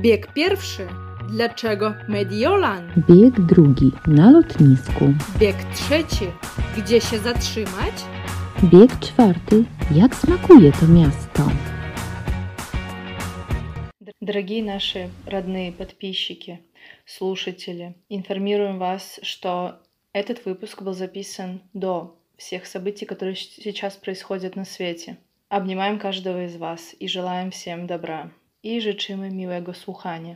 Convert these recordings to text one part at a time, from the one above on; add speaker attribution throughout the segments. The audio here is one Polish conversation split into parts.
Speaker 1: Bieg pierwszy. Dlaczego Mediolan?
Speaker 2: Bieg drugi na lotnisku.
Speaker 1: Bieg trzeci. Gdzie się zatrzymać?
Speaker 2: Bieg czwarty. Jak smakuje to miasto?
Speaker 3: Дорогие наши родные подписчики, слушатели, информируем вас, что этот выпуск был записан до всех событий, которые сейчас происходят на свете. Обнимаем каждого из вас и желаем всем добра. I życzymy miłego słuchania.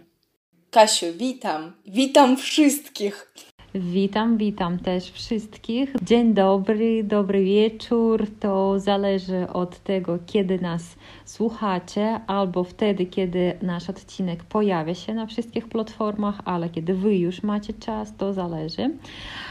Speaker 4: Kasiu, witam. Witam wszystkich.
Speaker 2: Witam, witam też wszystkich. Dzień dobry, dobry wieczór. To zależy od tego, kiedy nas słuchacie, albo wtedy, kiedy nasz odcinek pojawia się na wszystkich platformach, ale kiedy Wy już macie czas, to zależy.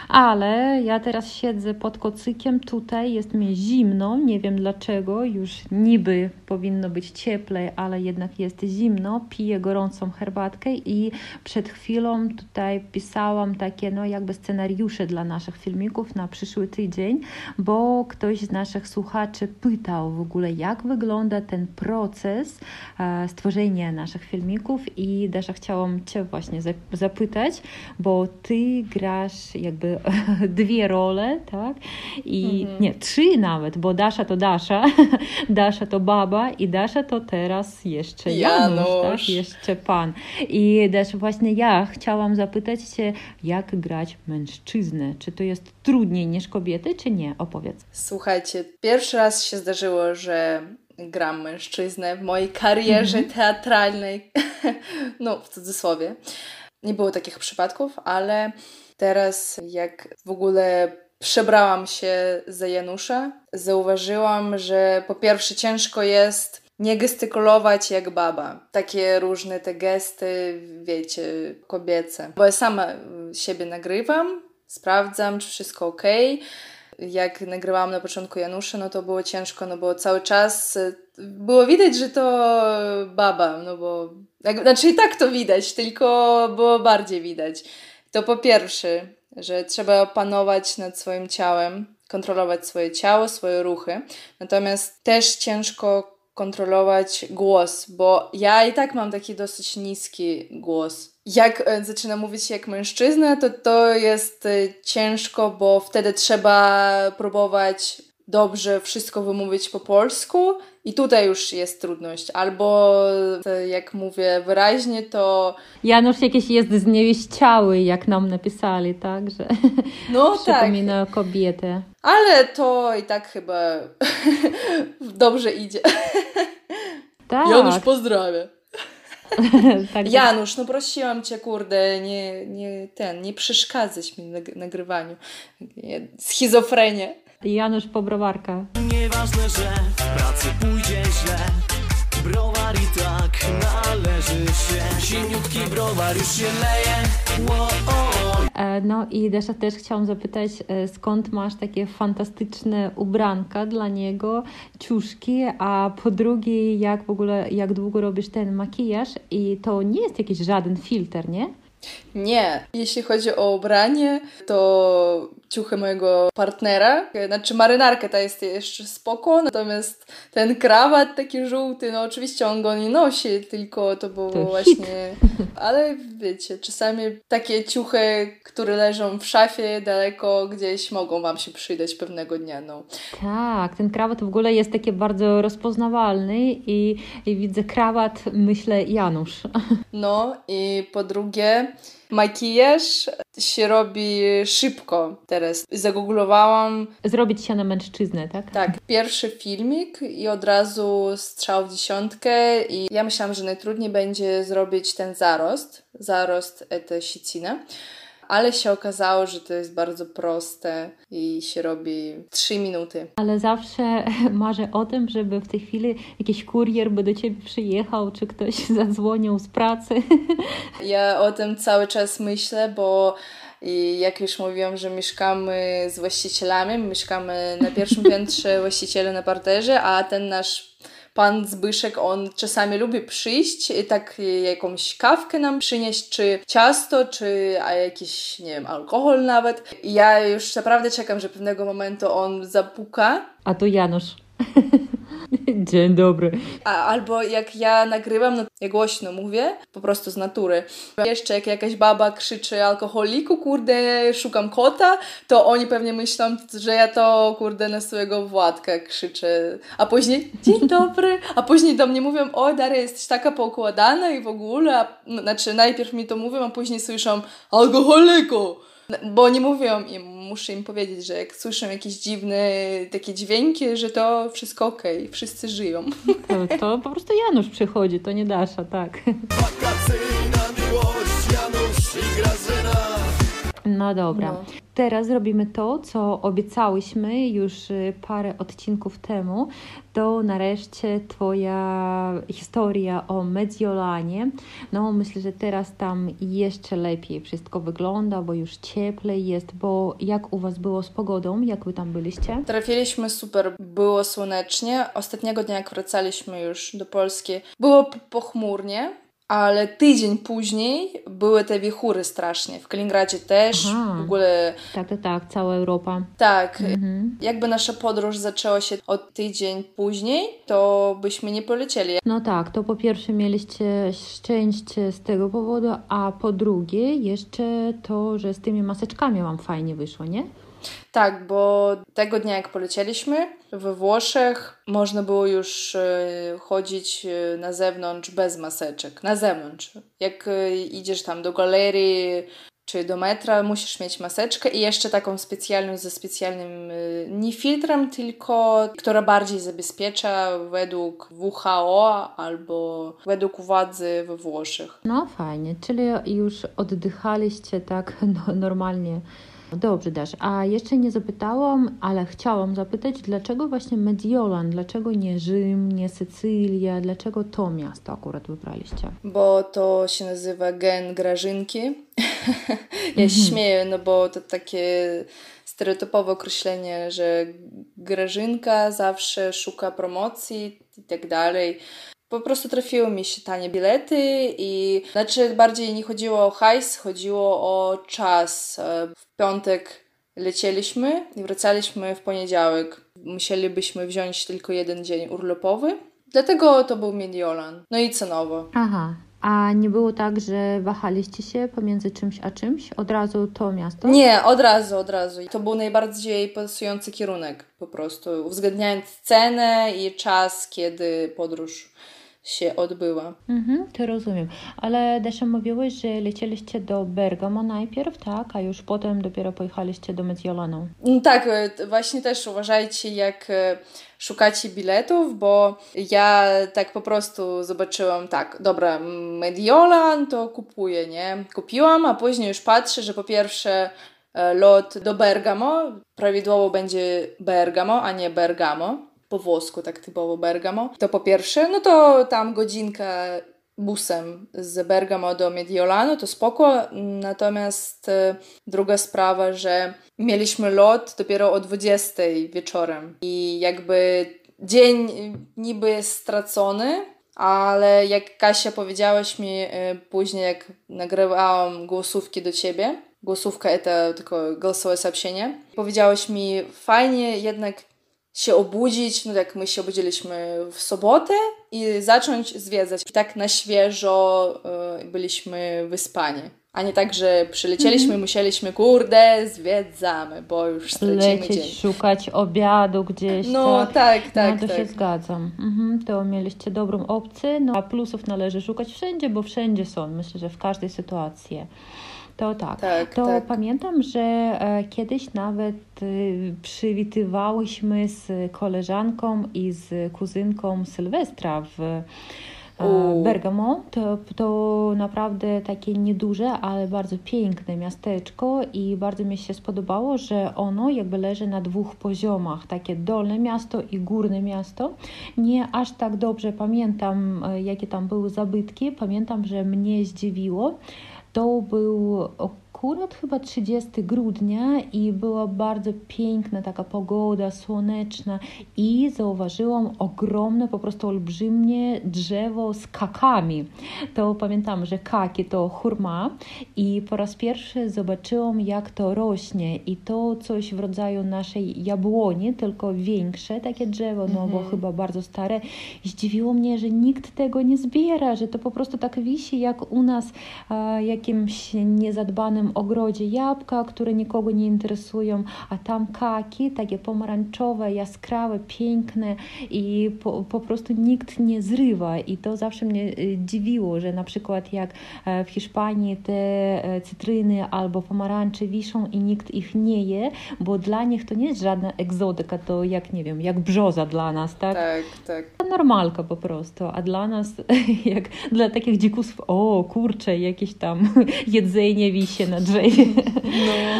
Speaker 2: Ale ja teraz siedzę pod kocykiem, tutaj jest mi zimno, nie wiem dlaczego, już niby powinno być cieplej, ale jednak jest zimno. Piję gorącą herbatkę i przed chwilą tutaj pisałam takie, no jakby scenariusze dla naszych filmików na przyszły tydzień, bo ktoś z naszych słuchaczy pytał w ogóle, jak wygląda ten proces e, stworzenia naszych filmików i Dasza chciałam Cię właśnie zapytać, bo Ty grasz jakby dwie role, tak? I mhm. nie, trzy nawet, bo Dasza to Dasza, Dasza to baba i Dasza to teraz jeszcze Janusz, Janusz. tak? Jeszcze Pan. I też właśnie ja chciałam zapytać Cię, jak grać mężczyznę? Czy to jest trudniej niż kobiety, czy nie? Opowiedz.
Speaker 4: Słuchajcie, pierwszy raz się zdarzyło, że gram mężczyznę w mojej karierze mm -hmm. teatralnej. no, w cudzysłowie. Nie było takich przypadków, ale teraz jak w ogóle przebrałam się za Janusza, zauważyłam, że po pierwsze ciężko jest nie gestykulować jak baba. Takie różne te gesty, wiecie, kobiece. Bo ja sama siebie nagrywam, sprawdzam, czy wszystko ok. Jak nagrywałam na początku Janusza, no to było ciężko, no bo cały czas e, było widać, że to baba, no bo znaczy i tak to widać, tylko było bardziej widać. To po pierwsze, że trzeba opanować nad swoim ciałem, kontrolować swoje ciało, swoje ruchy. Natomiast też ciężko kontrolować głos, bo ja i tak mam taki dosyć niski głos. Jak e, zaczynam mówić jak mężczyzna, to to jest e, ciężko, bo wtedy trzeba próbować dobrze wszystko wymówić po polsku i tutaj już jest trudność. Albo e, jak mówię wyraźnie, to...
Speaker 2: Janusz jakiś jest zniewieściały, jak nam napisali, tak? Że no przypomina tak. kobietę.
Speaker 4: Ale to i tak chyba dobrze idzie. Tak. Janusz pozdrawia. tak Janusz, no prosiłam cię, kurde, nie, nie ten, nie przeszkadzać mi na nagrywaniu. Schizofrenię.
Speaker 2: Janusz Pobrowarka.
Speaker 5: Nieważne, że w pracy pójdzie źle Browar i tak należy się Zimniutki browar już się leje
Speaker 2: e, No i Desza też chciałam zapytać, e, skąd masz takie fantastyczne ubranka dla niego, ciuszki, a po drugie, jak w ogóle, jak długo robisz ten makijaż i to nie jest jakiś żaden filtr, nie?
Speaker 4: Nie. Jeśli chodzi o ubranie, to ciuchy mojego partnera. Znaczy marynarkę ta jest jeszcze spoko, natomiast ten krawat taki żółty, no oczywiście on go nie nosi, tylko to było to właśnie... Ale wiecie, czasami takie ciuchy, które leżą w szafie daleko gdzieś mogą Wam się przydać pewnego dnia, no.
Speaker 2: Tak, ten krawat w ogóle jest taki bardzo rozpoznawalny i, i widzę krawat, myślę Janusz.
Speaker 4: No i po drugie makijaż się robi szybko teraz. Zagooglowałam.
Speaker 2: Zrobić się na mężczyznę, tak?
Speaker 4: Tak. Pierwszy filmik i od razu strzał w dziesiątkę i ja myślałam, że najtrudniej będzie zrobić ten zarost. Zarost to sicina ale się okazało, że to jest bardzo proste i się robi 3 minuty.
Speaker 2: Ale zawsze marzę o tym, żeby w tej chwili jakiś kurier by do ciebie przyjechał, czy ktoś zadzwonił z pracy.
Speaker 4: Ja o tym cały czas myślę, bo i jak już mówiłam, że mieszkamy z właścicielami, mieszkamy na pierwszym piętrze, właściciele na parterze, a ten nasz pan Zbyszek, on czasami lubi przyjść i tak jakąś kawkę nam przynieść, czy ciasto, czy a jakiś, nie wiem, alkohol nawet. I ja już naprawdę czekam, że pewnego momentu on zapuka.
Speaker 2: A to Janusz. Dzień dobry.
Speaker 4: A, albo jak ja nagrywam, no ja głośno mówię, po prostu z natury. Jeszcze jak jakaś baba krzyczy alkoholiku, kurde, szukam kota, to oni pewnie myślą, że ja to, kurde, na swojego Władka krzyczę. A później, dzień dobry, a później do mnie mówią, o Daria, jesteś taka poukładana i w ogóle. A, no, znaczy najpierw mi to mówią, a później słyszą alkoholiku. Bo nie mówią im, muszę im powiedzieć, że jak słyszę jakieś dziwne takie dźwięki, że to wszystko okej, okay, wszyscy żyją.
Speaker 2: To, to po prostu Janusz przychodzi, to nie Dasza, tak.
Speaker 5: Wakacyjna miłość, Janusz i.
Speaker 2: No dobra. No. Teraz robimy to, co obiecałyśmy już y, parę odcinków temu. To nareszcie Twoja historia o Mediolanie. No, myślę, że teraz tam jeszcze lepiej wszystko wygląda, bo już cieplej jest. Bo jak u Was było z pogodą? Jak Wy tam byliście?
Speaker 4: Trafiliśmy super, było słonecznie. Ostatniego dnia, jak wracaliśmy już do Polski, było pochmurnie ale tydzień później były te wichury strasznie. W Kaliningradzie też, Aha. w ogóle...
Speaker 2: Tak, tak, tak, cała Europa.
Speaker 4: Tak. Mhm. Jakby nasza podróż zaczęła się od tydzień później, to byśmy nie polecieli.
Speaker 2: No tak, to po pierwsze mieliście szczęście z tego powodu, a po drugie jeszcze to, że z tymi maseczkami wam fajnie wyszło, nie?
Speaker 4: Tak, bo tego dnia, jak polecieliśmy, we Włoszech można było już e, chodzić e, na zewnątrz bez maseczek. Na zewnątrz. Jak e, idziesz tam do galerii czy do metra, musisz mieć maseczkę i jeszcze taką specjalną ze specjalnym nie filtrem, tylko która bardziej zabezpiecza według WHO albo według władzy we Włoszech.
Speaker 2: No fajnie, czyli już oddychaliście tak no, normalnie Dobrze, Dasz. A jeszcze nie zapytałam, ale chciałam zapytać, dlaczego właśnie Mediolan, dlaczego nie Rzym, nie Sycylia, dlaczego to miasto akurat wybraliście?
Speaker 4: Bo to się nazywa gen Grażynki. ja się mhm. śmieję, no bo to takie stereotypowe określenie, że Grażynka zawsze szuka promocji i tak dalej po prostu trafiły mi się tanie bilety i znaczy bardziej nie chodziło o hajs, chodziło o czas. E, w piątek lecieliśmy i wracaliśmy w poniedziałek. Musielibyśmy wziąć tylko jeden dzień urlopowy. Dlatego to był Mediolan. No i cenowo.
Speaker 2: Aha. A nie było tak, że wahaliście się pomiędzy czymś a czymś? Od razu to miasto?
Speaker 4: Nie, od razu, od razu. To był najbardziej pasujący kierunek po prostu, uwzględniając cenę i czas, kiedy podróż się odbyła.
Speaker 2: Mhm, to rozumiem. Ale Desza mówiłeś, że lecieliście do Bergamo najpierw, tak? A już potem dopiero pojechaliście do Mediolanu.
Speaker 4: Mm, tak, e, właśnie też uważajcie, jak e, szukacie biletów, bo ja tak po prostu zobaczyłam, tak, dobra, Mediolan to kupuję, nie? Kupiłam, a później już patrzę, że po pierwsze e, lot do Bergamo prawidłowo będzie Bergamo, a nie Bergamo po włosku, tak typowo Bergamo. To po pierwsze, no to tam godzinka busem z Bergamo do Mediolanu, to spoko. Natomiast e, druga sprawa, że mieliśmy lot dopiero o 20 wieczorem i jakby dzień niby jest stracony, ale jak Kasia powiedziałaś mi e, później, jak nagrywałam głosówki do ciebie, głosówka to tylko głosowe сообщение, powiedziałaś mi, fajnie jednak się obudzić, no jak my się obudziliśmy w sobotę i zacząć zwiedzać. I tak na świeżo y, byliśmy wyspani. A nie tak, że przylecieliśmy, mm -hmm. musieliśmy, kurde, zwiedzamy, bo już stracimy
Speaker 2: Lecieć,
Speaker 4: dzień.
Speaker 2: szukać obiadu gdzieś.
Speaker 4: No tak, tak, tak.
Speaker 2: No to
Speaker 4: tak.
Speaker 2: się zgadzam. Mhm, to mieliście dobrą opcję, no a plusów należy szukać wszędzie, bo wszędzie są, myślę, że w każdej sytuacji. To tak.
Speaker 4: tak
Speaker 2: to
Speaker 4: tak.
Speaker 2: pamiętam, że e, kiedyś nawet e, przywitywałyśmy z koleżanką i z kuzynką Sylwestra w e, Bergamo to, to naprawdę takie nieduże, ale bardzo piękne miasteczko i bardzo mi się spodobało, że ono jakby leży na dwóch poziomach, takie dolne miasto i górne miasto. Nie aż tak dobrze pamiętam, jakie tam były zabytki. Pamiętam, że mnie zdziwiło, to był akurat chyba 30 grudnia i była bardzo piękna taka pogoda, słoneczna i zauważyłam ogromne, po prostu olbrzymie drzewo z kakami. To pamiętam, że kaki to hurma i po raz pierwszy zobaczyłam jak to rośnie i to coś w rodzaju naszej jabłoni, tylko większe takie drzewo, no bo chyba bardzo stare. Zdziwiło mnie, że nikt tego nie zbiera, że to po prostu tak wisi jak u nas jakimś niezadbanym ogrodzie jabłka, które nikogo nie interesują, a tam kaki, takie pomarańczowe, jaskrawe, piękne i po, po prostu nikt nie zrywa i to zawsze mnie dziwiło, że na przykład jak w Hiszpanii te cytryny albo pomarańcze wiszą i nikt ich nie je, bo dla nich to nie jest żadna egzotyka, to jak, nie wiem, jak brzoza dla nas, tak?
Speaker 4: Tak, tak.
Speaker 2: To normalka po prostu, a dla nas, jak dla takich dzikusów, o kurczę, jakieś tam jedzenie wisi na drzewie.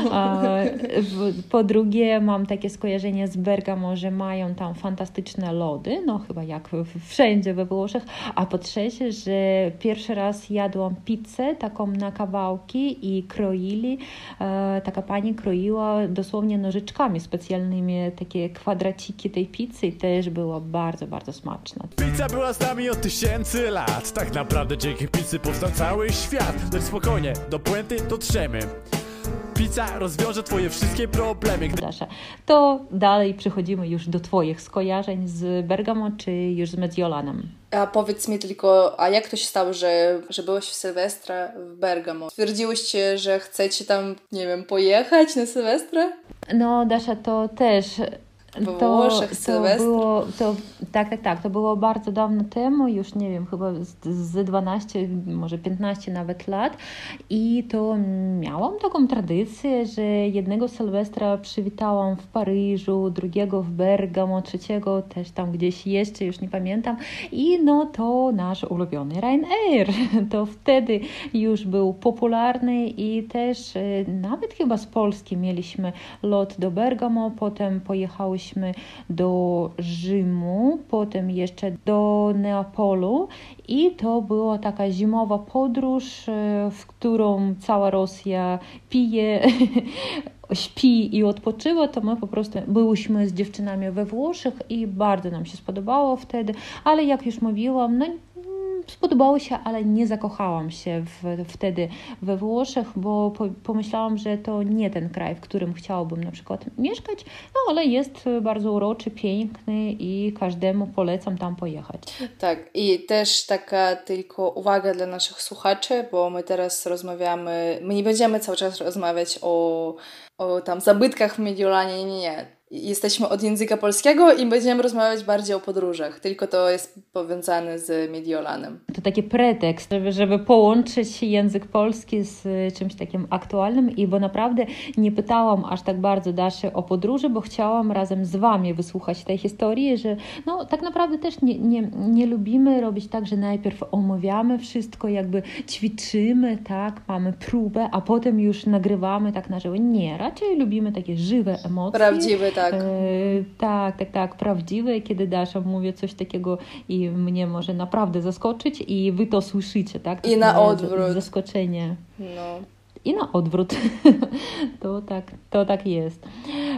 Speaker 4: No.
Speaker 2: Po drugie, mam takie skojarzenie z Bergamo, że mają tam fantastyczne lody, no chyba jak wszędzie we Włoszech. A po trzecie, że pierwszy raz jadłam pizzę taką na kawałki i kroili. E, taka pani kroiła dosłownie nożyczkami specjalnymi takie kwadraciki tej pizzy i też była bardzo, bardzo smaczna.
Speaker 6: Pizza była z nami od tysięcy lat Tak naprawdę dzięki pizzy powstał cały świat Lecz spokojnie, do puenty dotrzemy Pizza rozwiąże twoje wszystkie problemy Gdy
Speaker 2: Dasza. To dalej przechodzimy już do Twoich skojarzeń z Bergamo czy już z Mediolanem.
Speaker 4: A powiedz mi tylko, a jak to się stało, że, że byłeś w Sylwestra w Bergamo? Stwierdziłyście, że chcecie tam, nie wiem, pojechać na Sylwestra?
Speaker 2: No, Dasza, to też.
Speaker 4: We
Speaker 2: To,
Speaker 4: Włoszech
Speaker 2: to było, to, tak, tak, tak, to było bardzo dawno temu, już nie wiem, chyba z, z 12, może 15 nawet lat. I to miałam taką tradycję, że jednego Sylwestra przywitałam w Paryżu, drugiego w Bergamo, trzeciego też tam gdzieś jeszcze, już nie pamiętam. I no to nasz ulubiony Ryanair, to wtedy już był popularny i też e, nawet chyba z Polski mieliśmy lot do Bergamo, potem pojechałyśmy do Rzymu, potem jeszcze do Neapolu i to była taka zimowa podróż, e, w którą cała Rosja pije, śpi i odpoczywa, to my po prostu byłyśmy z dziewczynami we Włoszech i bardzo nam się spodobało wtedy, ale jak już mówiłam, no spodobało się, ale nie zakochałam się w, wtedy we Włoszech, bo po, pomyślałam, że to nie ten kraj, w którym chciałabym na przykład mieszkać, no ale jest bardzo uroczy, piękny i każdemu polecam tam pojechać.
Speaker 4: Tak, i też taka tylko uwaga dla naszych słuchaczy, bo my teraz rozmawiamy, my nie będziemy cały czas rozmawiać o, o tam zabytkach w Mediolanie, nie, nie, nie. Jesteśmy od języka polskiego i będziemy rozmawiać bardziej o podróżach, tylko to jest powiązane z Mediolanem.
Speaker 2: To taki pretekst, żeby, żeby połączyć język polski z y, czymś takim aktualnym i bo naprawdę nie pytałam aż tak bardzo Daszy o podróży, bo chciałam razem z Wami wysłuchać tej historii, że no tak naprawdę też nie, nie, nie lubimy robić tak, że najpierw omawiamy wszystko, jakby ćwiczymy, tak, mamy próbę, a potem już nagrywamy tak na żywo. Nie, raczej lubimy takie żywe emocje.
Speaker 4: Prawdziwy, tak.
Speaker 2: E, tak, tak, tak, prawdziwe, kiedy Dasza mówi coś takiego i mnie może naprawdę zaskoczyć i wy to słyszycie, tak?
Speaker 4: I na odwrót.
Speaker 2: Zaskoczenie.
Speaker 4: No.
Speaker 2: I na odwrót. to, tak, to tak jest.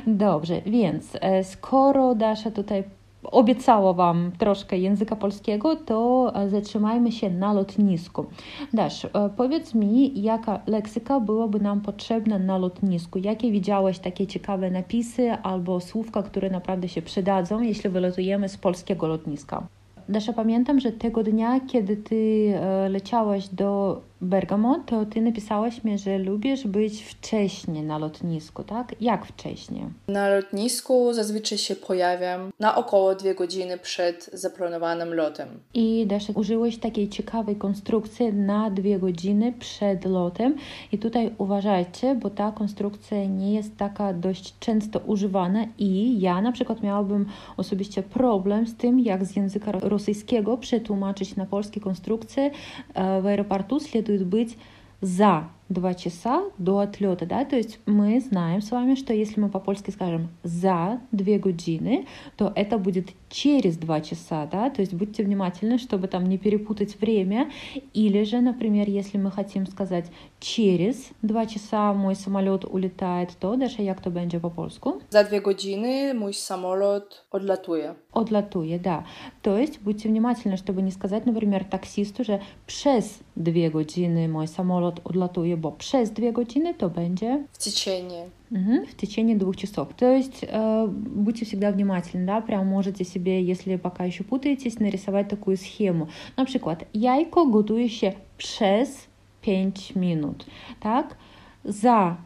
Speaker 2: Dobrze, więc e, skoro Dasza tutaj obiecała Wam troszkę języka polskiego, to e, zatrzymajmy się na lotnisku. Dasz, e, powiedz mi, jaka leksyka byłaby nam potrzebna na lotnisku? Jakie widziałeś takie ciekawe napisy albo słówka, które naprawdę się przydadzą, jeśli wylatujemy z polskiego lotniska? Dasza, pamiętam, że tego dnia, kiedy Ty e, leciałaś do Bergamo, to Ty napisałaś mi, że lubisz być wcześnie na lotnisku, tak? Jak wcześnie?
Speaker 4: Na lotnisku zazwyczaj się pojawiam na około dwie godziny przed zaplanowanym lotem.
Speaker 2: I Dasza, użyłeś takiej ciekawej konstrukcji na dwie godziny przed lotem. I tutaj uważajcie, bo ta konstrukcja nie jest taka dość często używana i ja na przykład miałabym osobiście problem z tym, jak z języka rosyjskiego przetłumaczyć na polskie konstrukcje. E, W aeroportu следует być za 2 часа до отлета, да, то есть мы знаем с вами, что если мы по-польски скажем за 2 годины, то это будет через 2 часа, да, то есть будьте внимательны, чтобы там не перепутать время, или же, например, если мы хотим сказать через 2 часа мой самолет улетает, to Dasza, jak to będzie po polsku?
Speaker 4: Za dwie godziny mój samolot odlatuje.
Speaker 2: Odlatuje, да. То есть будьте внимательны, чтобы не сказать, например, таксисту, że przez dwie godziny mój samolot odlatuje, bo przez dwie godziny to będzie
Speaker 4: W течение.
Speaker 2: Мгм, в течение двух часов. То есть э, будьте всегда внимательны, да, прям можете себе, если пока еще путаетесь, нарисовать такую схему. Например, яйко готує się przez 5 minut, tak? Za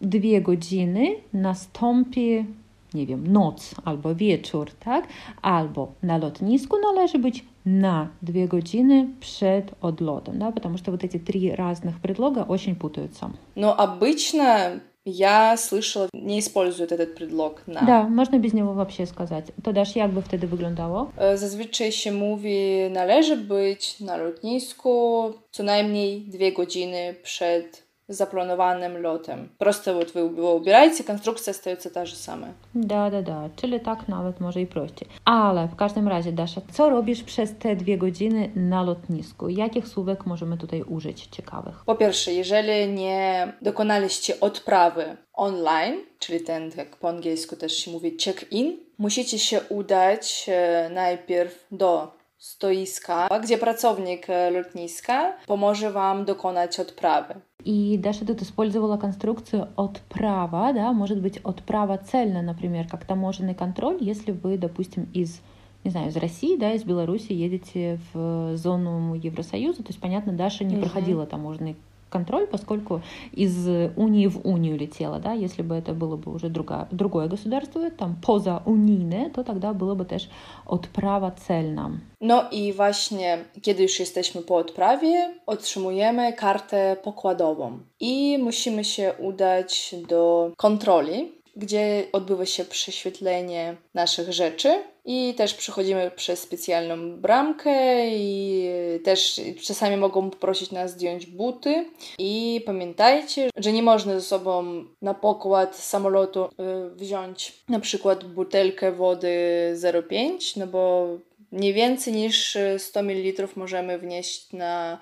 Speaker 2: dwie godziny nastąpi, nie wiem, noc albo wieczór, tak? Albo na lotnisku należy być на две godziny przed odlotem, да, потому что вот эти три разных предлога очень путаются.
Speaker 4: Но обычно я слышала, не используют этот предлог на.
Speaker 2: Да, można bez niego вообще сказать. To dasz, jak by wtedy wyglądało?
Speaker 4: E, Zazwyczaj się mówi, należy być na lotnisku co najmniej dwie godziny przed zaplanowanym lotem. Proste by to było konstrukcja stająca ta же sama.
Speaker 2: Da, da, da, czyli tak nawet może i prościej. Ale w każdym razie, Dasza, co robisz przez te dwie godziny na lotnisku? Jakich słówek możemy tutaj użyć ciekawych?
Speaker 4: Po pierwsze, jeżeli nie dokonaliście odprawy online, czyli ten, jak po angielsku też się mówi, check-in, musicie się udać e, najpierw do stoiska, gdzie pracownik e, lotniska pomoże Wam dokonać odprawy.
Speaker 2: И Даша тут использовала конструкцию отправа, да, может быть отправа цельно, например, как таможенный контроль, если вы, допустим, из не знаю, из России, да, из Беларуси едете в зону Евросоюза, то есть, понятно, Даша не
Speaker 4: Мгм.
Speaker 2: проходила таможенный контроль, поскольку из унии в унию летела, да, если бы это было бы уже друга, другое государство, там, поза унийне, то тогда было бы też odprawa celna.
Speaker 4: No i właśnie, kiedy już jesteśmy po odprawie, otrzymujemy kartę pokładową i musimy się udać do kontroli, gdzie odbywa się prześwietlenie naszych rzeczy i też przechodzimy przez specjalną bramkę i też czasami mogą poprosić nas zdjąć buty. I pamiętajcie, że nie można ze sobą na pokład samolotu y, wziąć na przykład butelkę wody 0,5, no bo nie więcej niż 100 ml możemy wnieść na e,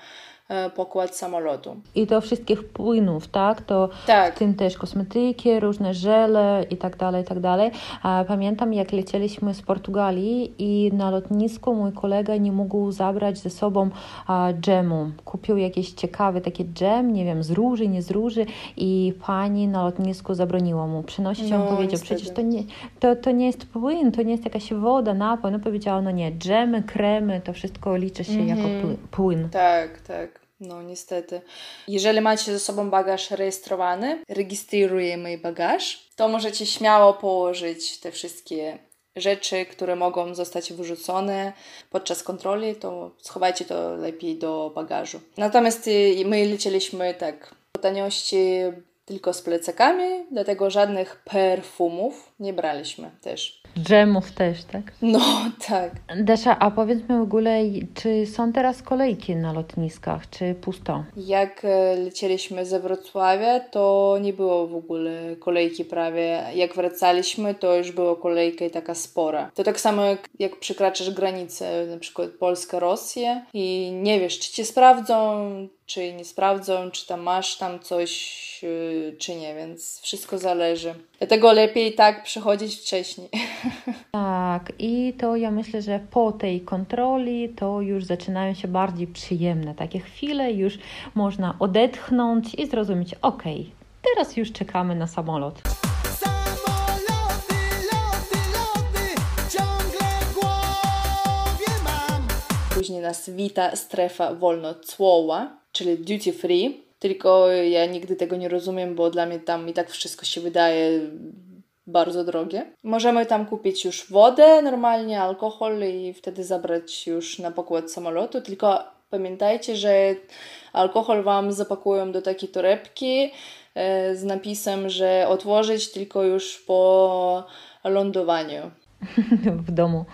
Speaker 4: pokład samolotu.
Speaker 2: I to wszystkich płynów, tak? To w
Speaker 4: Tak,
Speaker 2: tym też kosmetyki, różne żele i tak dalej, i tak dalej. Pamiętam, jak lecieliśmy z Portugalii i na lotnisku mój kolega nie mógł zabrać ze sobą dżemu. Kupił jakiś ciekawy taki dżem, nie wiem, z róży, nie z róży i pani na lotnisku zabroniła mu przynosić.
Speaker 4: No,
Speaker 2: On powiedział,
Speaker 4: niestety.
Speaker 2: przecież to nie, to, to nie jest płyn, to nie jest jakaś woda, napój. No powiedziała, no nie, dżemy, kremy, to wszystko liczy się jako
Speaker 4: Mhm.
Speaker 2: pły- płyn.
Speaker 4: tak, tak. No niestety. Jeżeli macie ze sobą bagaż rejestrowany, rejestrujemy bagaż, to możecie śmiało położyć te wszystkie rzeczy, które mogą zostać wyrzucone podczas kontroli, to schowajcie to lepiej do bagażu. Natomiast y, my lecieliśmy tak po taniości tylko z plecakami, dlatego żadnych perfumów nie braliśmy też.
Speaker 2: Dżemów też, tak?
Speaker 4: No tak.
Speaker 2: Desza, a powiedz mi w ogóle, czy są teraz kolejki na lotniskach, czy pusto?
Speaker 4: Jak e, lecieliśmy ze Wrocławia, to nie było w ogóle kolejki prawie. Jak wracaliśmy, to już była kolejka i taka spora. To tak samo jak, jak przekraczasz granicę, na przykład Polska-Rosja i nie wiesz, czy cię sprawdzą, czy nie sprawdzą, czy tam masz tam coś, e, czy nie, więc wszystko zależy. Dlatego lepiej tak przychodzić wcześniej.
Speaker 2: Tak, i to ja myślę, że po tej kontroli to już zaczynają się bardziej przyjemne takie chwile, już można odetchnąć i zrozumieć, ok, teraz już czekamy na samolot.
Speaker 5: Samoloty, loty, loty Ciągle w głowie mam
Speaker 4: Później nas wita strefa wolnocłowa, czyli duty free. Tylko ja nigdy tego nie rozumiem, bo dla mnie tam i tak wszystko się wydaje bardzo drogie. Możemy tam kupić już wodę normalnie, alkohol i wtedy zabrać już na pokład samolotu. Tylko pamiętajcie, że alkohol Wam zapakują do takiej torebki e, z napisem, że otworzyć tylko już po lądowaniu.
Speaker 2: w domu.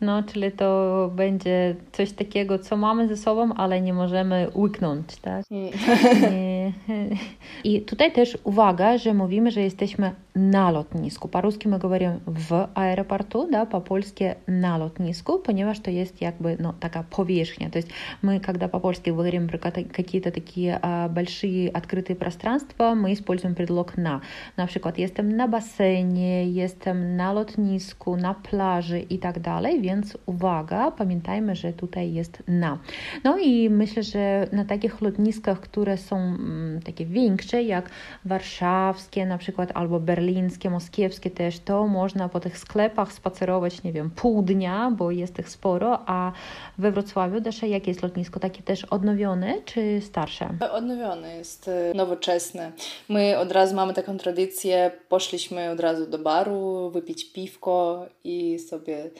Speaker 2: No, czyli to będzie coś takiego, co mamy ze sobą, ale nie możemy łyknąć, tak? Nie, I tutaj też uwaga, że mówimy, że jesteśmy na lotnisku. Po-русски мы говорим в аэропорту, да, по-польски на лотниску, понимаешь, что есть якby ну, такая повешня. То есть мы, когда по-польски говорим про какие-то такие а, большие открытые пространства, мы используем предлог на. Например, jestem na basenie, jestem na lotnisku, na plaży i tak dalej, więc uwaga, pamiętajmy, że tutaj jest na. No i myślę, że na takich lotniskach, które są mm, takie większe, jak warszawskie na przykład, albo berlińskie, moskiewskie też, to można po tych sklepach spacerować, nie wiem, pół dnia, bo jest ich sporo, a we Wrocławiu, Dasza, jakie jest lotnisko? Takie też odnowione czy starsze?
Speaker 4: Odnowione jest, y, nowoczesne. My od razu mamy taką tradycję, poszliśmy od razu do baru, wypić piwko i sobie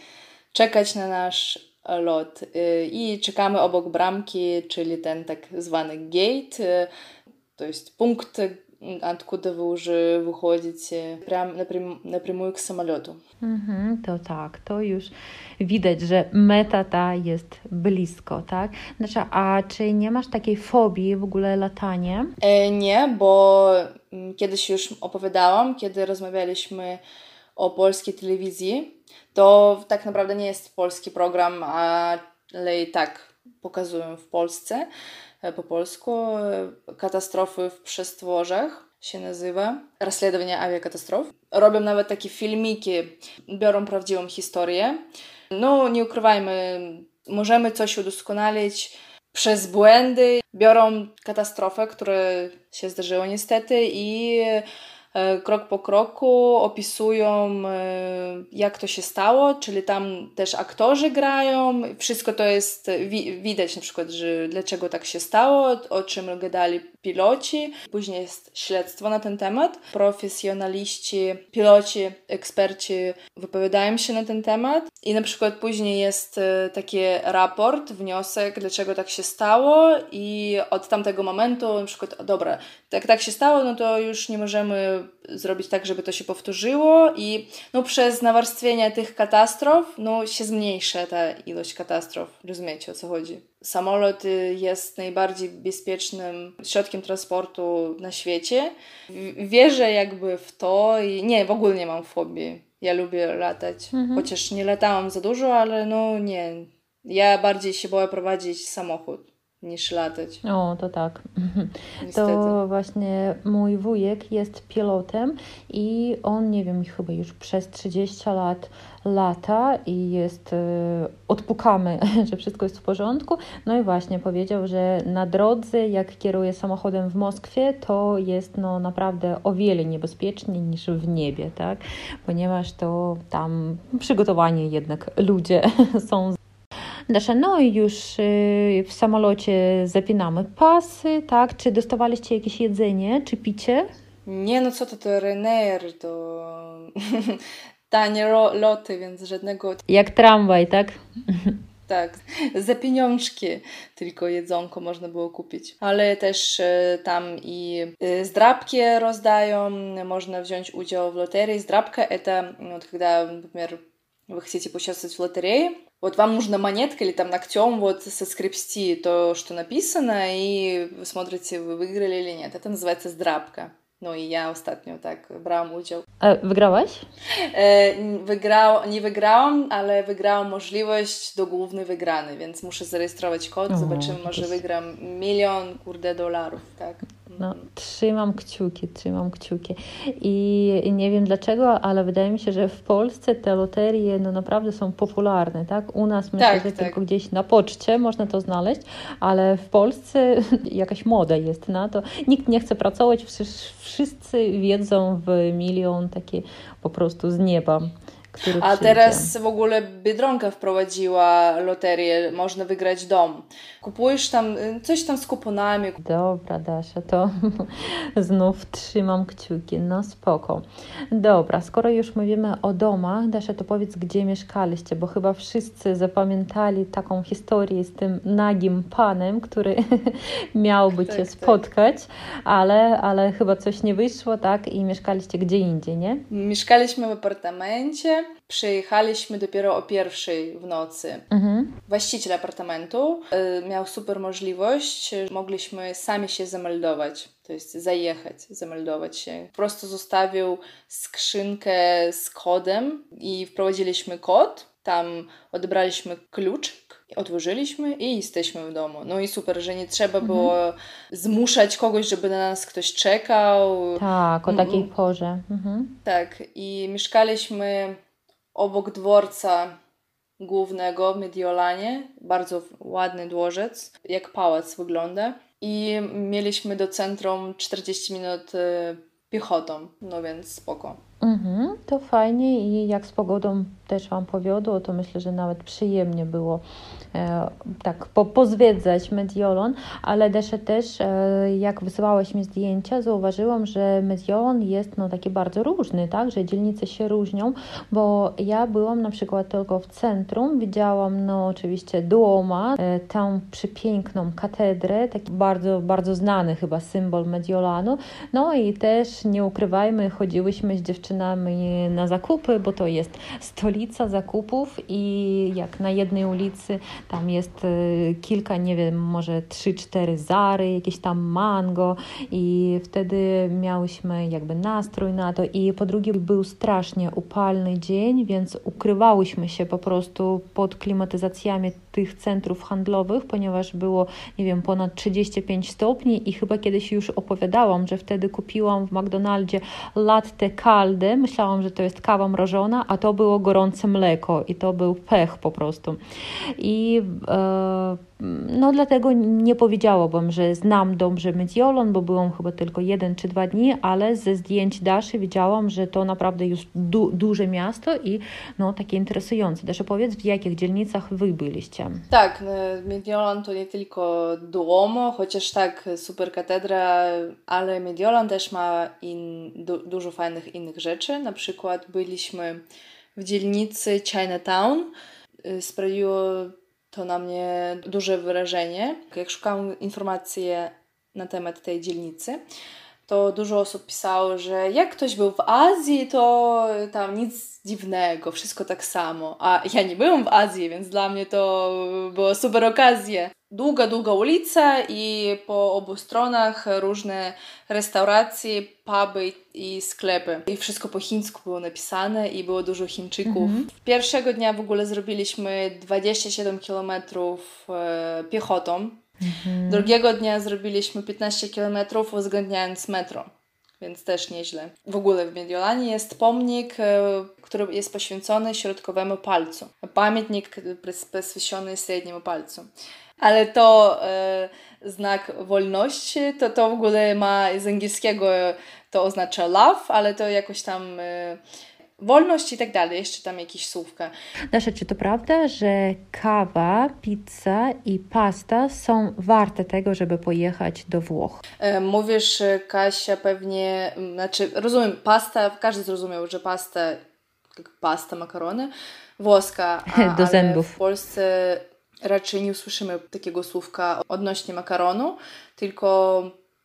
Speaker 4: czekać na nasz lot. Y, I czekamy obok bramki, czyli ten tak zwany gate, y, to jest punkt, откуда вы уже выходите прям напрям, напрямую к самолету.
Speaker 2: Mhm, to tak, to już widać, że meta ta jest blisko, tak? Znaczy, a czy nie masz takiej fobii w ogóle latanie?
Speaker 4: E, nie, bo kiedyś już opowiadałam, kiedy rozmawialiśmy o polskiej telewizji, to tak naprawdę nie jest polski program, ale i tak pokazują w Polsce po polsku katastrofy w przestworzach się nazywa Расследование awiakatastrof. Robią nawet takie filmiki, biorą prawdziwą historię. No, nie ukrywajmy, możemy coś udoskonalić przez błędy. Biorą katastrofę, która się zdarzyła niestety i E, krok po kroku opisują, e, jak to się stało, czyli tam też aktorzy grają, wszystko to jest, widać na przykład, że dlaczego tak się stało, o czym gadali piloci. Później jest śledztwo na ten temat. Profesjonaliści, piloci, eksperci wypowiadają się na ten temat i na przykład później jest e, taki raport, wniosek, dlaczego tak się stało i od tamtego momentu na przykład, dobra, jak tak się stało, no to już nie możemy zrobić tak, żeby to się powtórzyło i no, przez nawarstwienie tych katastrof no, się zmniejsza ta ilość katastrof. Rozumiecie o co chodzi? Samolot y, jest najbardziej bezpiecznym środkiem transportu na świecie. Wierzę jakby w to i nie, w ogóle nie mam fobii. Ja lubię latać, mhm. chociaż nie latałam za dużo, ale no nie. Ja bardziej się boję prowadzić samochód niż latać.
Speaker 2: O, to tak. To właśnie mój wujek jest pilotem i on, nie wiem, chyba już przez 30 lat lata i jest, y, odpukamy, że wszystko jest w porządku. No i właśnie powiedział, że na drodze, jak kieruje samochodem w Moskwie, to jest no naprawdę o wiele niebezpieczniej niż w niebie, tak? Ponieważ to tam przygotowani jednak ludzie są Dasza, no i już y, w samolocie zapinamy pasy, tak? Czy dostawaliście jakieś jedzenie, czy picie?
Speaker 4: Nie, no co to, to Ryanair, to tanie loty, więc żadnego...
Speaker 2: Jak tramwaj, tak?
Speaker 4: Tak, za pieniążki tylko jedzonko można było kupić. Ale też y, tam i y, zdrabki rozdają, można wziąć udział w loterii. Zdrabka это, вот когда, например, вы хотите поучаствовать в лотерее, вот вам нужно монеткой или там ногтем вот соскребсти то, что написано, и вы смотрите, вы выиграли или нет. Это называется здрабка. No i ja ostatnio tak brałam udział.
Speaker 2: A wygrałaś?
Speaker 4: E, wygrał, nie wygrałam, ale wygrałam możliwość do głównej wygrany, więc muszę zarejestrować kod, zobaczymy, może wygram milion, kurde, dolarów, tak.
Speaker 2: No, trzymam kciuki, trzymam kciuki. I nie wiem dlaczego, ale wydaje mi się, że w Polsce te loterie no, naprawdę są popularne. Tak? U nas myślę, tak, że tak. tylko gdzieś na poczcie można to znaleźć, ale w Polsce jakaś moda jest na to. Nikt nie chce pracować, wszyscy wiedzą w milion takie po prostu z nieba.
Speaker 4: A teraz w ogóle Biedronka wprowadziła loterię, można wygrać dom. Kupujesz tam y, coś tam z kuponami.
Speaker 2: Dobra, Dasza, to znów trzymam kciuki, no spoko. Dobra, skoro już mówimy o domach, Dasza, to powiedz, gdzie mieszkaliście, bo chyba wszyscy zapamiętali taką historię z tym nagim panem, który miałby tak, cię tak. spotkać, ale, ale chyba coś nie wyszło, tak? I mieszkaliście gdzie indziej, nie?
Speaker 4: Mieszkaliśmy w apartamencie, Przyjechaliśmy dopiero o pierwszej w nocy.
Speaker 2: Mhm.
Speaker 4: Właściciel apartamentu y, miał super możliwość, y, mogliśmy sami się zameldować, to jest zajechać, zameldować się. Po prostu zostawił skrzynkę z kodem i wprowadziliśmy kod, tam odebraliśmy kluczyk, otworzyliśmy i jesteśmy w domu. No i super, że nie trzeba było zmuszać kogoś, żeby na nas ktoś czekał.
Speaker 2: Tak, o
Speaker 4: Mm,
Speaker 2: takiej
Speaker 4: mm.
Speaker 2: porze. Mhm.
Speaker 4: Tak, i mieszkaliśmy obok dworca głównego w Mediolanie. Bardzo ładny dworzec, jak pałac wygląda. I mieliśmy do centrum 40 minut e, piechotą, no więc spoko.
Speaker 2: Mhm, to fajnie i jak z pogodą też Wam powiodło, to myślę, że nawet przyjemnie było tak po, pozwiedzać Mediolan, ale Desze też, e, jak wysyłałeś mi zdjęcia, zauważyłam, że Mediolan jest no, taki bardzo różny, tak, że dzielnice się różnią, bo ja byłam na przykład tylko w centrum, widziałam no oczywiście Duoma, e, tą przepiękną katedrę, taki bardzo, bardzo znany chyba symbol Mediolanu, no i też nie ukrywajmy, chodziłyśmy z dziewczynami na zakupy, bo to jest stolica zakupów i jak na jednej ulicy tam jest e, kilka, nie wiem, może trzy, cztery zary, jakieś tam mango i wtedy miałyśmy jakby nastrój na to i po drugie był strasznie upalny dzień, więc ukrywałyśmy się po prostu pod klimatyzacjami tych centrów handlowych, ponieważ było, nie wiem, ponad 35 stopni i chyba kiedyś już opowiadałam, że wtedy kupiłam w McDonaldzie latte calde, myślałam, że to jest kawa mrożona, a to było gorące mleko i to był pech po prostu. I e, no dlatego nie powiedziałabym, że znam dobrze Mediolan, bo byłam chyba tylko jeden czy dwa dni, ale ze zdjęć Daszy widziałam, że to naprawdę już du duże miasto i no takie interesujące. Dasza, powiedz, w jakich dzielnicach wy byliście?
Speaker 4: Tak, e, Mediolan to nie tylko Duomo, chociaż tak, super katedra, ale Mediolan też ma in, du, dużo fajnych innych rzeczy. Na przykład byliśmy w dzielnicy Chinatown. Y, Sprawiło to na mnie duże wrażenie. Jak szukałam informacji na temat tej dzielnicy, to dużo osób pisało, że jak ktoś był w Azji, to tam nic dziwnego, wszystko tak samo. A ja nie byłam w Azji, więc dla mnie to była super okazja. Długa, długa ulica i po obu stronach różne restauracje, puby i sklepy. I wszystko po chińsku było napisane i było dużo Chińczyków. Pierwszego dnia w ogóle zrobiliśmy 27 km e, piechotą. Drugiego dnia zrobiliśmy 15 km uwzględniając metro, więc też nieźle. W ogóle w Mediolanie jest pomnik, e, który jest poświęcony środkowemu palcu. Pamiętnik poświęcony średniemu palcu. Ale to e, znak wolności, to to w ogóle ma z angielskiego to oznacza love, ale to jakoś tam e, wolność i tak dalej, jeszcze tam jakieś słówka.
Speaker 2: Dasza, czy to prawda, że kawa, pizza i pasta są warte tego, żeby pojechać do Włoch?
Speaker 4: E, Mówisz, e, Kasia, pewnie, znaczy, rozumiem, pasta, każdy zrozumiał, że pasta, jak pasta, makarony, włoska, a,
Speaker 2: Do zębów.
Speaker 4: w Polsce raczej nie usłyszymy takiego słówka odnośnie makaronu, tylko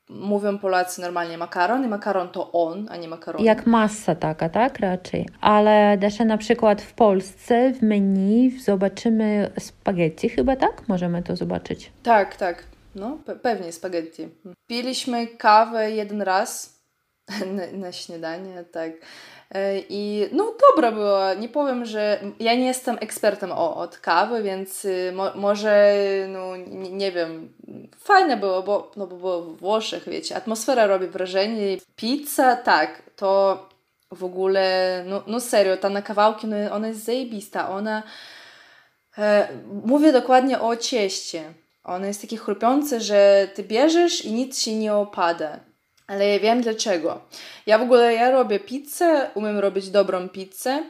Speaker 4: mówią Polacy normalnie makaron i makaron to on, a nie makaron.
Speaker 2: Jak masa taka, tak? Raczej. Ale Dasza, na przykład w Polsce w menu zobaczymy spaghetti chyba, tak? Możemy to zobaczyć.
Speaker 4: Tak, tak. No, pe- pewnie spaghetti. Piliśmy kawę jeden raz na, na śniadanie, tak. E, I no dobra była. Nie powiem, że ja nie jestem ekspertem o, od kawy, więc y, mo, może, no nie, nie wiem, fajne było, bo, no, bo było w Włoszech, wiecie, atmosfera robi wrażenie. Pizza, tak, to w ogóle, no, no serio, ta na kawałki, no, ona jest zajebista, ona E, mówię dokładnie o cieście. Ono jest takie chrupiące, że ty bierzesz i nic się nie opada. Ale ja wiem dlaczego. Ja w ogóle ja robię pizzę, umiem robić dobrą pizzę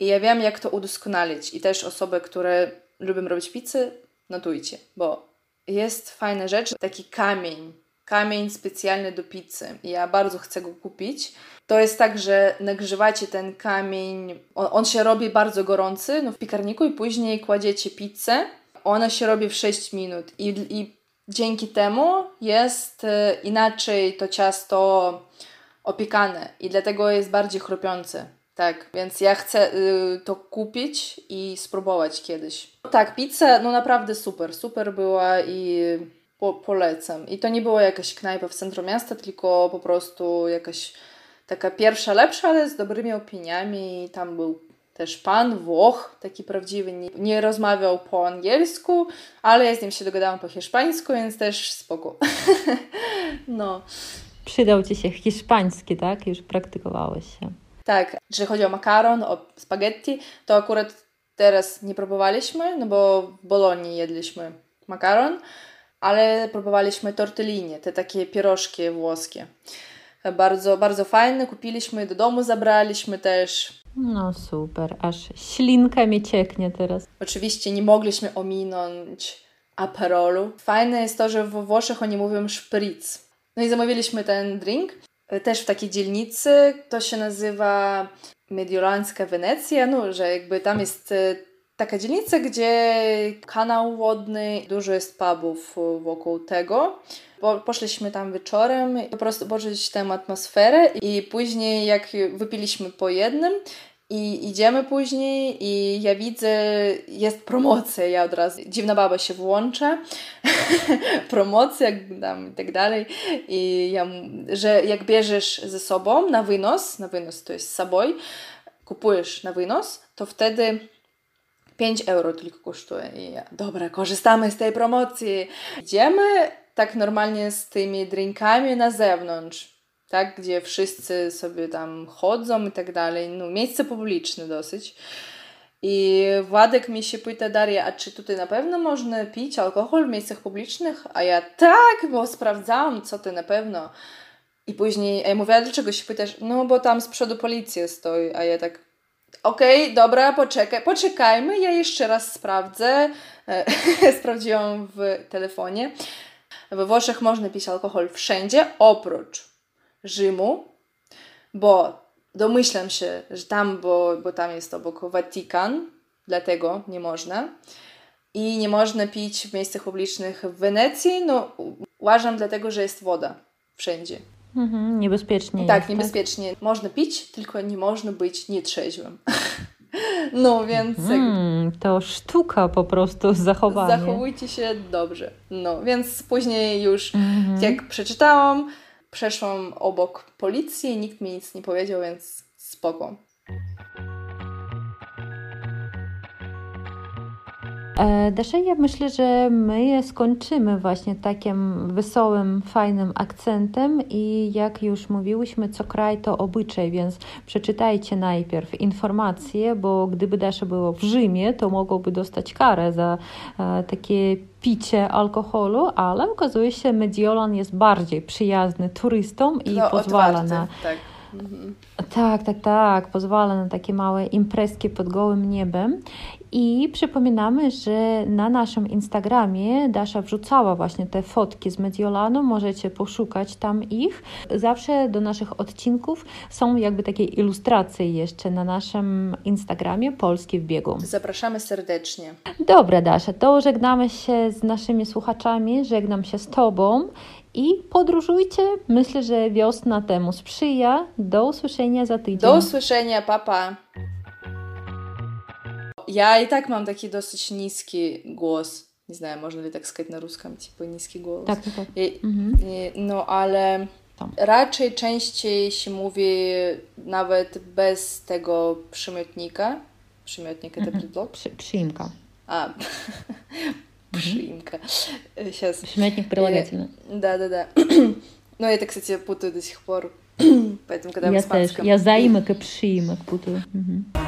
Speaker 4: i ja wiem jak to udoskonalić. I też osoby, które lubią robić pizzę, notujcie, bo jest fajna rzecz, taki kamień. Kamień specjalny do pizzy. Ja bardzo chcę go kupić. To jest tak, że nagrzewacie ten kamień, on, on się robi bardzo gorący no, w piekarniku i później kładziecie pizzę. Ona się robi w 6 minut i, i dzięki temu jest e, inaczej to ciasto opiekane i dlatego jest bardziej chrupiące. Tak, więc ja chcę y, to kupić i spróbować kiedyś. Tak, pizza, no naprawdę super, super była i po, polecam. I to nie była jakaś knajpa w centrum miasta, tylko po prostu jakaś taka pierwsza, lepsza, ale z dobrymi opiniami. I tam był też pan Włoch, taki prawdziwy, nie, nie rozmawiał po angielsku, ale ja z nim się dogadałam po hiszpańsku, więc też spoko. no.
Speaker 2: Przydał Ci się hiszpański, tak? Już praktykowałeś się.
Speaker 4: Tak, jeżeli chodzi o makaron, o spaghetti, to akurat teraz nie próbowaliśmy, no bo w Bolonii jedliśmy makaron, ale próbowaliśmy tortellini, te takie pierożki włoskie. Bardzo, bardzo fajne, kupiliśmy, do domu zabraliśmy też.
Speaker 2: No super, aż ślinka mi cieknie teraz.
Speaker 4: Oczywiście nie mogliśmy ominąć aperolu. Fajne jest to, że we Włoszech oni mówią szpric. No i zamówiliśmy ten drink też w takiej dzielnicy, to się nazywa Mediolanska Wenecja, no, że jakby tam jest e, taka dzielnica, gdzie kanał wodny, dużo jest pubów wokół tego. poszliśmy tam wieczorem, po prostu poczuć tę atmosferę i później jak wypiliśmy po jednym, i idziemy później i ja widzę, jest promocja, ja od razu, dziwna baba się włącza, promocja tam i tak dalej. I ja, że jak bierzesz ze sobą na wynos, na wynos to jest saboj, kupujesz na wynos, to wtedy 5 euro tylko kosztuje. I ja, dobra, korzystamy z tej promocji. Idziemy tak normalnie z tymi drinkami na zewnątrz tak, gdzie wszyscy sobie tam chodzą i tak dalej, no miejsce publiczne dosyć. I Władek mi się pyta, Daria, a czy tutaj na pewno można pić alkohol w miejscach publicznych? A ja tak, bo sprawdzałam, co ty na pewno. I później, a ja mówię, a dlaczego się pytasz? No, bo tam z przodu policja stoi, a ja tak, okej, okay, dobra, poczekaj, poczekajmy, ja jeszcze raz sprawdzę. Sprawdziłam w telefonie. We Włoszech można pić alkohol wszędzie, oprócz Rzymu, bo domyślam się, że tam, bo, bo tam jest obok Watykan, dlatego nie można. I nie można pić w miejscach publicznych w Wenecji. No, uważam dlatego, że jest woda wszędzie.
Speaker 2: Mhm, niebezpiecznie.
Speaker 4: Tak,
Speaker 2: jest,
Speaker 4: tak? niebezpiecznie. Tak? Można pić, tylko nie można być nietrzeźwym. No więc.
Speaker 2: Mm, to sztuka po prostu zachowania.
Speaker 4: Zachowujcie się dobrze. No więc później już, mm-hmm. jak przeczytałam, przeszłam obok policji, nikt mi nic nie powiedział, więc spoko.
Speaker 2: Dasza, ja myślę, że my skończymy właśnie takim wesołym, fajnym akcentem i jak już mówiłyśmy, co kraj to obyczaj, więc przeczytajcie najpierw informacje, bo gdyby Dasza było w Rzymie, to mogłoby dostać karę za e, takie picie alkoholu, ale okazuje się, Mediolan jest bardziej przyjazny turystom i no, pozwala otwarty, na...
Speaker 4: Tak. Mhm.
Speaker 2: Tak, tak, tak. Pozwala na takie małe imprezki pod gołym niebem. I przypominamy, że na naszym Instagramie Dasza wrzucała właśnie te fotki z Mediolanu, możecie poszukać tam ich. Zawsze do naszych odcinków są jakby takie ilustracje jeszcze na naszym Instagramie Polski w biegu.
Speaker 4: Zapraszamy serdecznie.
Speaker 2: Dobra Dasza, to żegnamy się z naszymi słuchaczami, żegnam się z Tobą i podróżujcie. Myślę, że wiosna temu sprzyja. Do usłyszenia za tydzień.
Speaker 4: Do usłyszenia, papa Ja i tak mam taki dosyć niski głos. Nie знаю, можно ли так сказать на русском, типа низкий голос.
Speaker 2: Tak, tak, tak.
Speaker 4: I, mhm. i, no ale Tam. raczej częściej się mówi nawet bez tego przymiotnika. Przymiotnik to
Speaker 2: mhm. предлог? Przy, przyimka.
Speaker 4: А, przyimka. Сейчас.
Speaker 2: Przymiotник прилагательный.
Speaker 4: Да, да, да. Ну, это, кстати, путаю до сих пор. Поэтому, когда
Speaker 2: я
Speaker 4: в испанском...
Speaker 2: Też. Я заимок и przyимок путаю. Угу.